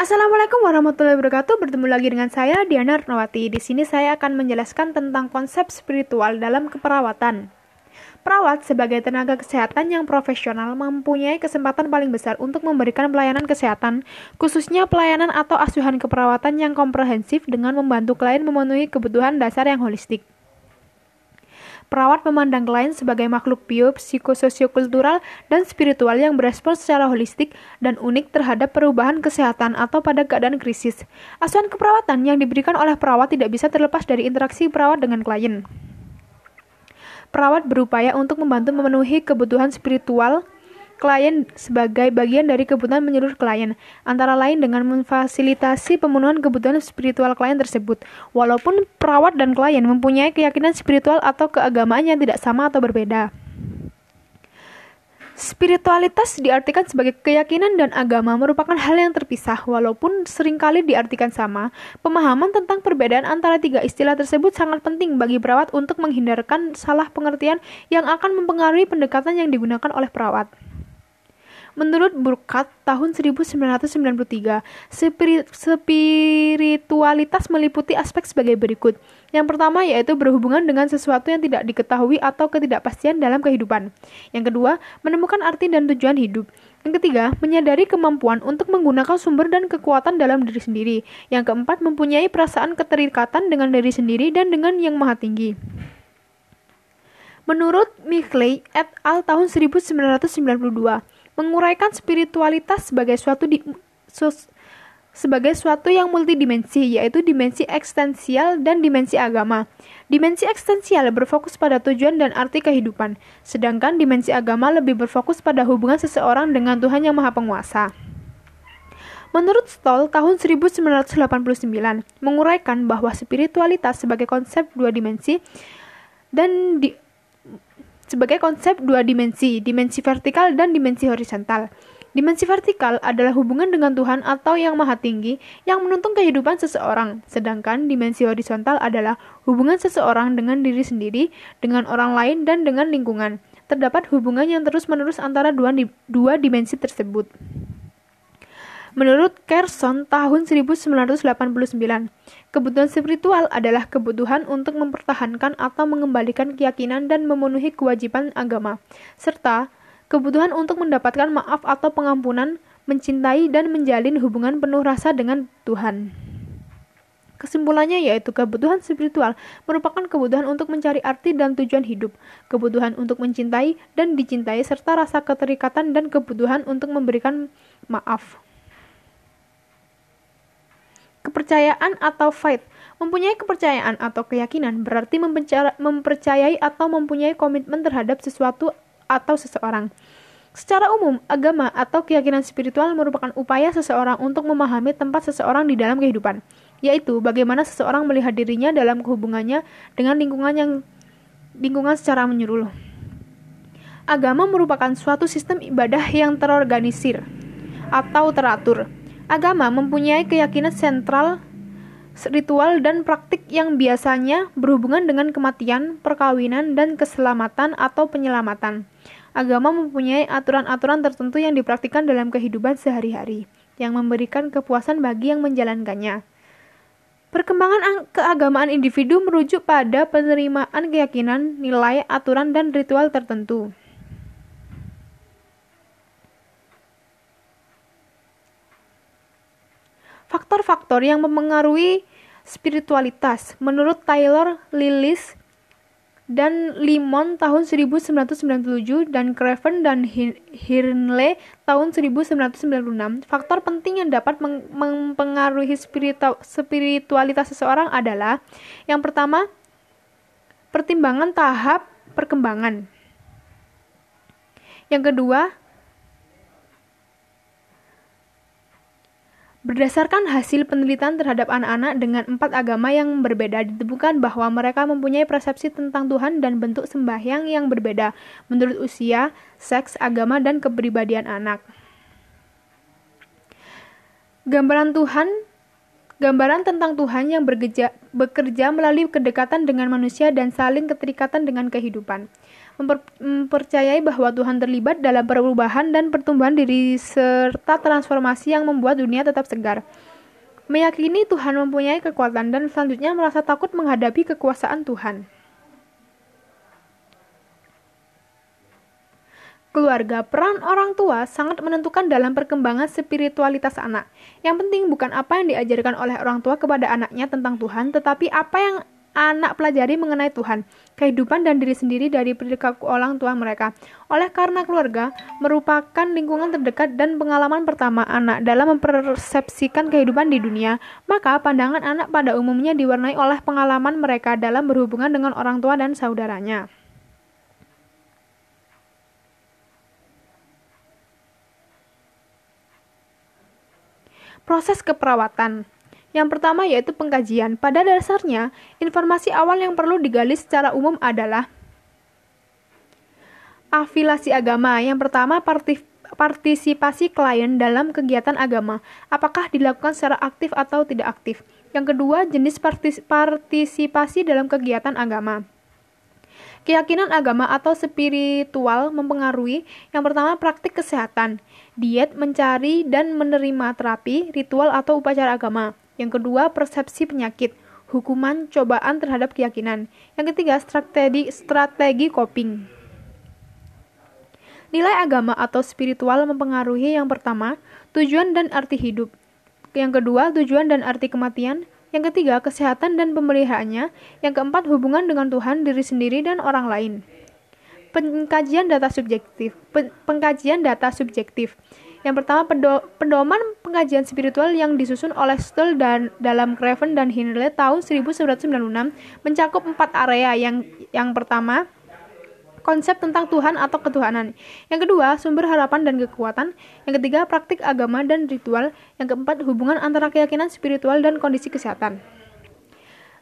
Assalamualaikum warahmatullahi wabarakatuh. Bertemu lagi dengan saya Diana Rnawati. Di sini saya akan menjelaskan tentang konsep spiritual dalam keperawatan. Perawat sebagai tenaga kesehatan yang profesional mempunyai kesempatan paling besar untuk memberikan pelayanan kesehatan, khususnya pelayanan atau asuhan keperawatan yang komprehensif dengan membantu klien memenuhi kebutuhan dasar yang holistik. Perawat memandang klien sebagai makhluk bio, psikososiokultural, dan spiritual yang berespon secara holistik dan unik terhadap perubahan kesehatan atau pada keadaan krisis. Asuhan keperawatan yang diberikan oleh perawat tidak bisa terlepas dari interaksi perawat dengan klien. Perawat berupaya untuk membantu memenuhi kebutuhan spiritual klien sebagai bagian dari kebutuhan menyeluruh klien, antara lain dengan memfasilitasi pemenuhan kebutuhan spiritual klien tersebut. Walaupun perawat dan klien mempunyai keyakinan spiritual atau keagamaan yang tidak sama atau berbeda. Spiritualitas diartikan sebagai keyakinan dan agama merupakan hal yang terpisah, walaupun sering kali diartikan sama. Pemahaman tentang perbedaan antara tiga istilah tersebut sangat penting bagi perawat untuk menghindarkan salah pengertian yang akan mempengaruhi pendekatan yang digunakan oleh perawat. Menurut Burkhardt tahun 1993, spiritualitas meliputi aspek sebagai berikut. Yang pertama yaitu berhubungan dengan sesuatu yang tidak diketahui atau ketidakpastian dalam kehidupan. Yang kedua, menemukan arti dan tujuan hidup. Yang ketiga, menyadari kemampuan untuk menggunakan sumber dan kekuatan dalam diri sendiri. Yang keempat, mempunyai perasaan keterikatan dengan diri sendiri dan dengan yang maha tinggi. Menurut Mickley et al. tahun 1992, menguraikan spiritualitas sebagai suatu di, sus, sebagai suatu yang multidimensi, yaitu dimensi ekstensial dan dimensi agama. Dimensi ekstensial berfokus pada tujuan dan arti kehidupan, sedangkan dimensi agama lebih berfokus pada hubungan seseorang dengan Tuhan yang Maha Penguasa. Menurut Stoll tahun 1989, menguraikan bahwa spiritualitas sebagai konsep dua dimensi dan di, sebagai konsep dua dimensi, dimensi vertikal dan dimensi horizontal. Dimensi vertikal adalah hubungan dengan Tuhan atau yang maha tinggi yang menuntun kehidupan seseorang, sedangkan dimensi horizontal adalah hubungan seseorang dengan diri sendiri, dengan orang lain, dan dengan lingkungan. Terdapat hubungan yang terus-menerus antara dua, dua dimensi tersebut. Menurut Kerson tahun 1989, kebutuhan spiritual adalah kebutuhan untuk mempertahankan atau mengembalikan keyakinan dan memenuhi kewajiban agama, serta kebutuhan untuk mendapatkan maaf atau pengampunan, mencintai dan menjalin hubungan penuh rasa dengan Tuhan. Kesimpulannya yaitu kebutuhan spiritual merupakan kebutuhan untuk mencari arti dan tujuan hidup, kebutuhan untuk mencintai dan dicintai serta rasa keterikatan dan kebutuhan untuk memberikan maaf. Kepercayaan atau faith Mempunyai kepercayaan atau keyakinan berarti mempercayai atau mempunyai komitmen terhadap sesuatu atau seseorang. Secara umum, agama atau keyakinan spiritual merupakan upaya seseorang untuk memahami tempat seseorang di dalam kehidupan, yaitu bagaimana seseorang melihat dirinya dalam hubungannya dengan lingkungan yang lingkungan secara menyeluruh. Agama merupakan suatu sistem ibadah yang terorganisir atau teratur Agama mempunyai keyakinan sentral, ritual, dan praktik yang biasanya berhubungan dengan kematian, perkawinan, dan keselamatan atau penyelamatan. Agama mempunyai aturan-aturan tertentu yang dipraktikkan dalam kehidupan sehari-hari, yang memberikan kepuasan bagi yang menjalankannya. Perkembangan keagamaan individu merujuk pada penerimaan keyakinan, nilai, aturan, dan ritual tertentu. Faktor-faktor yang mempengaruhi spiritualitas menurut Taylor Lillis dan Limon tahun 1997 dan Craven dan Hirnle tahun 1996. Faktor penting yang dapat mempengaruhi spiritualitas seseorang adalah yang pertama, pertimbangan tahap perkembangan. Yang kedua, Berdasarkan hasil penelitian terhadap anak-anak dengan empat agama yang berbeda, ditemukan bahwa mereka mempunyai persepsi tentang Tuhan dan bentuk sembahyang yang berbeda menurut usia, seks, agama, dan kepribadian anak. Gambaran Tuhan Gambaran tentang Tuhan yang bergeja, bekerja melalui kedekatan dengan manusia dan saling keterikatan dengan kehidupan. Memper, mempercayai bahwa Tuhan terlibat dalam perubahan dan pertumbuhan diri serta transformasi yang membuat dunia tetap segar. Meyakini Tuhan mempunyai kekuatan dan selanjutnya merasa takut menghadapi kekuasaan Tuhan. Keluarga, peran orang tua sangat menentukan dalam perkembangan spiritualitas anak. Yang penting bukan apa yang diajarkan oleh orang tua kepada anaknya tentang Tuhan, tetapi apa yang anak pelajari mengenai Tuhan, kehidupan dan diri sendiri dari perilaku orang tua mereka. Oleh karena keluarga merupakan lingkungan terdekat dan pengalaman pertama anak dalam mempersepsikan kehidupan di dunia, maka pandangan anak pada umumnya diwarnai oleh pengalaman mereka dalam berhubungan dengan orang tua dan saudaranya. Proses keperawatan. Yang pertama yaitu pengkajian. Pada dasarnya, informasi awal yang perlu digali secara umum adalah afiliasi agama. Yang pertama, partisipasi klien dalam kegiatan agama. Apakah dilakukan secara aktif atau tidak aktif? Yang kedua, jenis partisipasi dalam kegiatan agama. Keyakinan agama atau spiritual mempengaruhi yang pertama praktik kesehatan, diet, mencari dan menerima terapi, ritual atau upacara agama. Yang kedua, persepsi penyakit, hukuman, cobaan terhadap keyakinan. Yang ketiga, strategi strategi coping. Nilai agama atau spiritual mempengaruhi yang pertama, tujuan dan arti hidup. Yang kedua, tujuan dan arti kematian. Yang ketiga, kesehatan dan pemeliharaannya. Yang keempat, hubungan dengan Tuhan, diri sendiri, dan orang lain. Pengkajian data subjektif. Pengkajian data subjektif. Yang pertama, pedoman pengkajian spiritual yang disusun oleh Stoll dan dalam Craven dan Hindley tahun 1996 mencakup empat area. Yang yang pertama, konsep tentang Tuhan atau ketuhanan. Yang kedua, sumber harapan dan kekuatan. Yang ketiga, praktik agama dan ritual. Yang keempat, hubungan antara keyakinan spiritual dan kondisi kesehatan.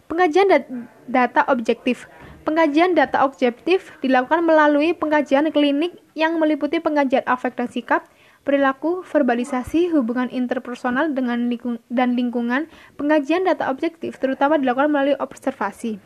Pengajian dat data objektif. Pengkajian data objektif dilakukan melalui pengkajian klinik yang meliputi pengkajian afek dan sikap, perilaku, verbalisasi, hubungan interpersonal dengan lingkung dan lingkungan. Pengkajian data objektif terutama dilakukan melalui observasi.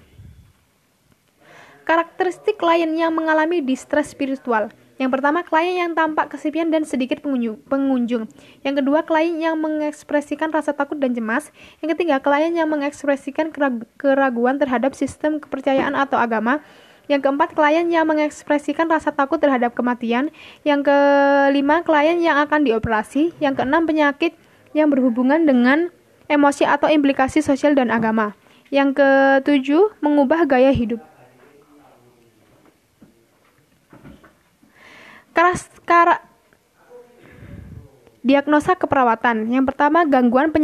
Karakteristik klien yang mengalami distress spiritual. Yang pertama, klien yang tampak kesepian dan sedikit pengunjung. Yang kedua, klien yang mengekspresikan rasa takut dan cemas. Yang ketiga, klien yang mengekspresikan keraguan terhadap sistem kepercayaan atau agama. Yang keempat, klien yang mengekspresikan rasa takut terhadap kematian. Yang kelima, klien yang akan dioperasi. Yang keenam, penyakit yang berhubungan dengan emosi atau implikasi sosial dan agama. Yang ketujuh, mengubah gaya hidup. Kara, Diagnosa keperawatan. Yang pertama, gangguan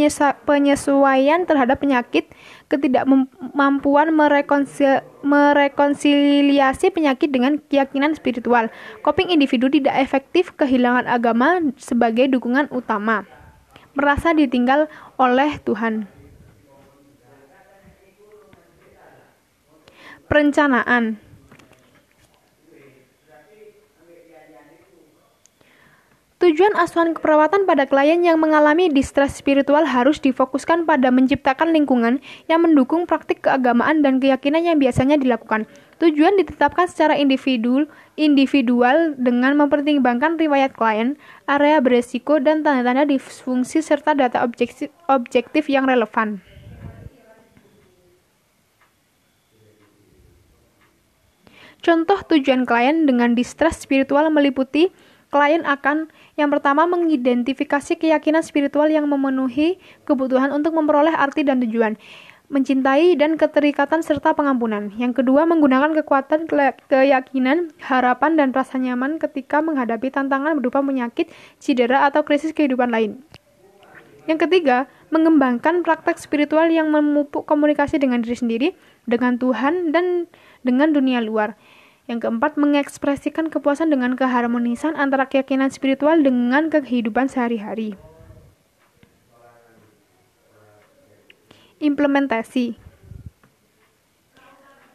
penyesuaian terhadap penyakit, ketidakmampuan merekonsil merekonsiliasi penyakit dengan keyakinan spiritual. Coping individu tidak efektif, kehilangan agama sebagai dukungan utama. Merasa ditinggal oleh Tuhan. Perencanaan Tujuan asuhan keperawatan pada klien yang mengalami distress spiritual harus difokuskan pada menciptakan lingkungan yang mendukung praktik keagamaan dan keyakinan yang biasanya dilakukan. Tujuan ditetapkan secara individu, individual dengan mempertimbangkan riwayat klien, area beresiko, dan tanda-tanda disfungsi serta data objektif, objektif yang relevan. Contoh tujuan klien dengan distress spiritual meliputi klien akan yang pertama, mengidentifikasi keyakinan spiritual yang memenuhi kebutuhan untuk memperoleh arti dan tujuan, mencintai dan keterikatan serta pengampunan. Yang kedua, menggunakan kekuatan keyakinan, harapan dan rasa nyaman ketika menghadapi tantangan berupa penyakit, cedera atau krisis kehidupan lain. Yang ketiga, mengembangkan praktek spiritual yang memupuk komunikasi dengan diri sendiri, dengan Tuhan, dan dengan dunia luar. Yang keempat, mengekspresikan kepuasan dengan keharmonisan antara keyakinan spiritual dengan kehidupan sehari-hari. Implementasi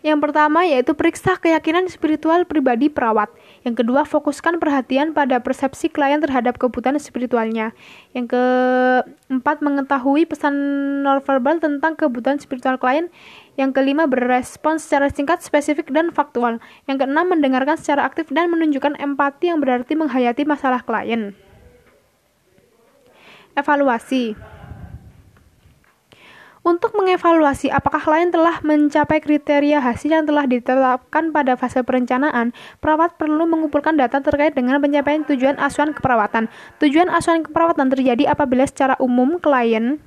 Yang pertama yaitu periksa keyakinan spiritual pribadi perawat. Yang kedua, fokuskan perhatian pada persepsi klien terhadap kebutuhan spiritualnya. Yang keempat, mengetahui pesan nonverbal tentang kebutuhan spiritual klien. Yang kelima, berespons secara singkat, spesifik, dan faktual. Yang keenam, mendengarkan secara aktif dan menunjukkan empati yang berarti menghayati masalah klien. Evaluasi untuk mengevaluasi apakah klien telah mencapai kriteria hasil yang telah ditetapkan pada fase perencanaan, perawat perlu mengumpulkan data terkait dengan pencapaian tujuan asuhan keperawatan. Tujuan asuhan keperawatan terjadi apabila secara umum klien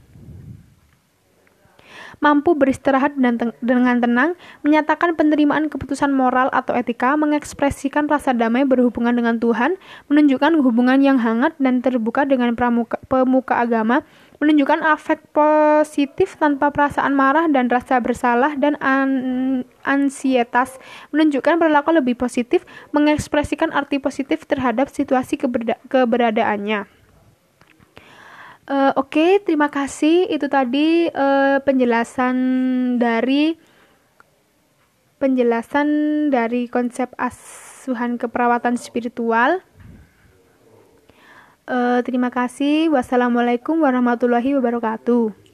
mampu beristirahat dengan tenang, menyatakan penerimaan keputusan moral atau etika, mengekspresikan rasa damai berhubungan dengan Tuhan, menunjukkan hubungan yang hangat dan terbuka dengan pramuka, pemuka agama, menunjukkan afek positif tanpa perasaan marah dan rasa bersalah dan an ansietas, menunjukkan perilaku lebih positif, mengekspresikan arti positif terhadap situasi keberadaannya. Uh, Oke, okay, terima kasih. Itu tadi uh, penjelasan dari penjelasan dari konsep asuhan keperawatan spiritual. Uh, terima kasih. Wassalamualaikum warahmatullahi wabarakatuh.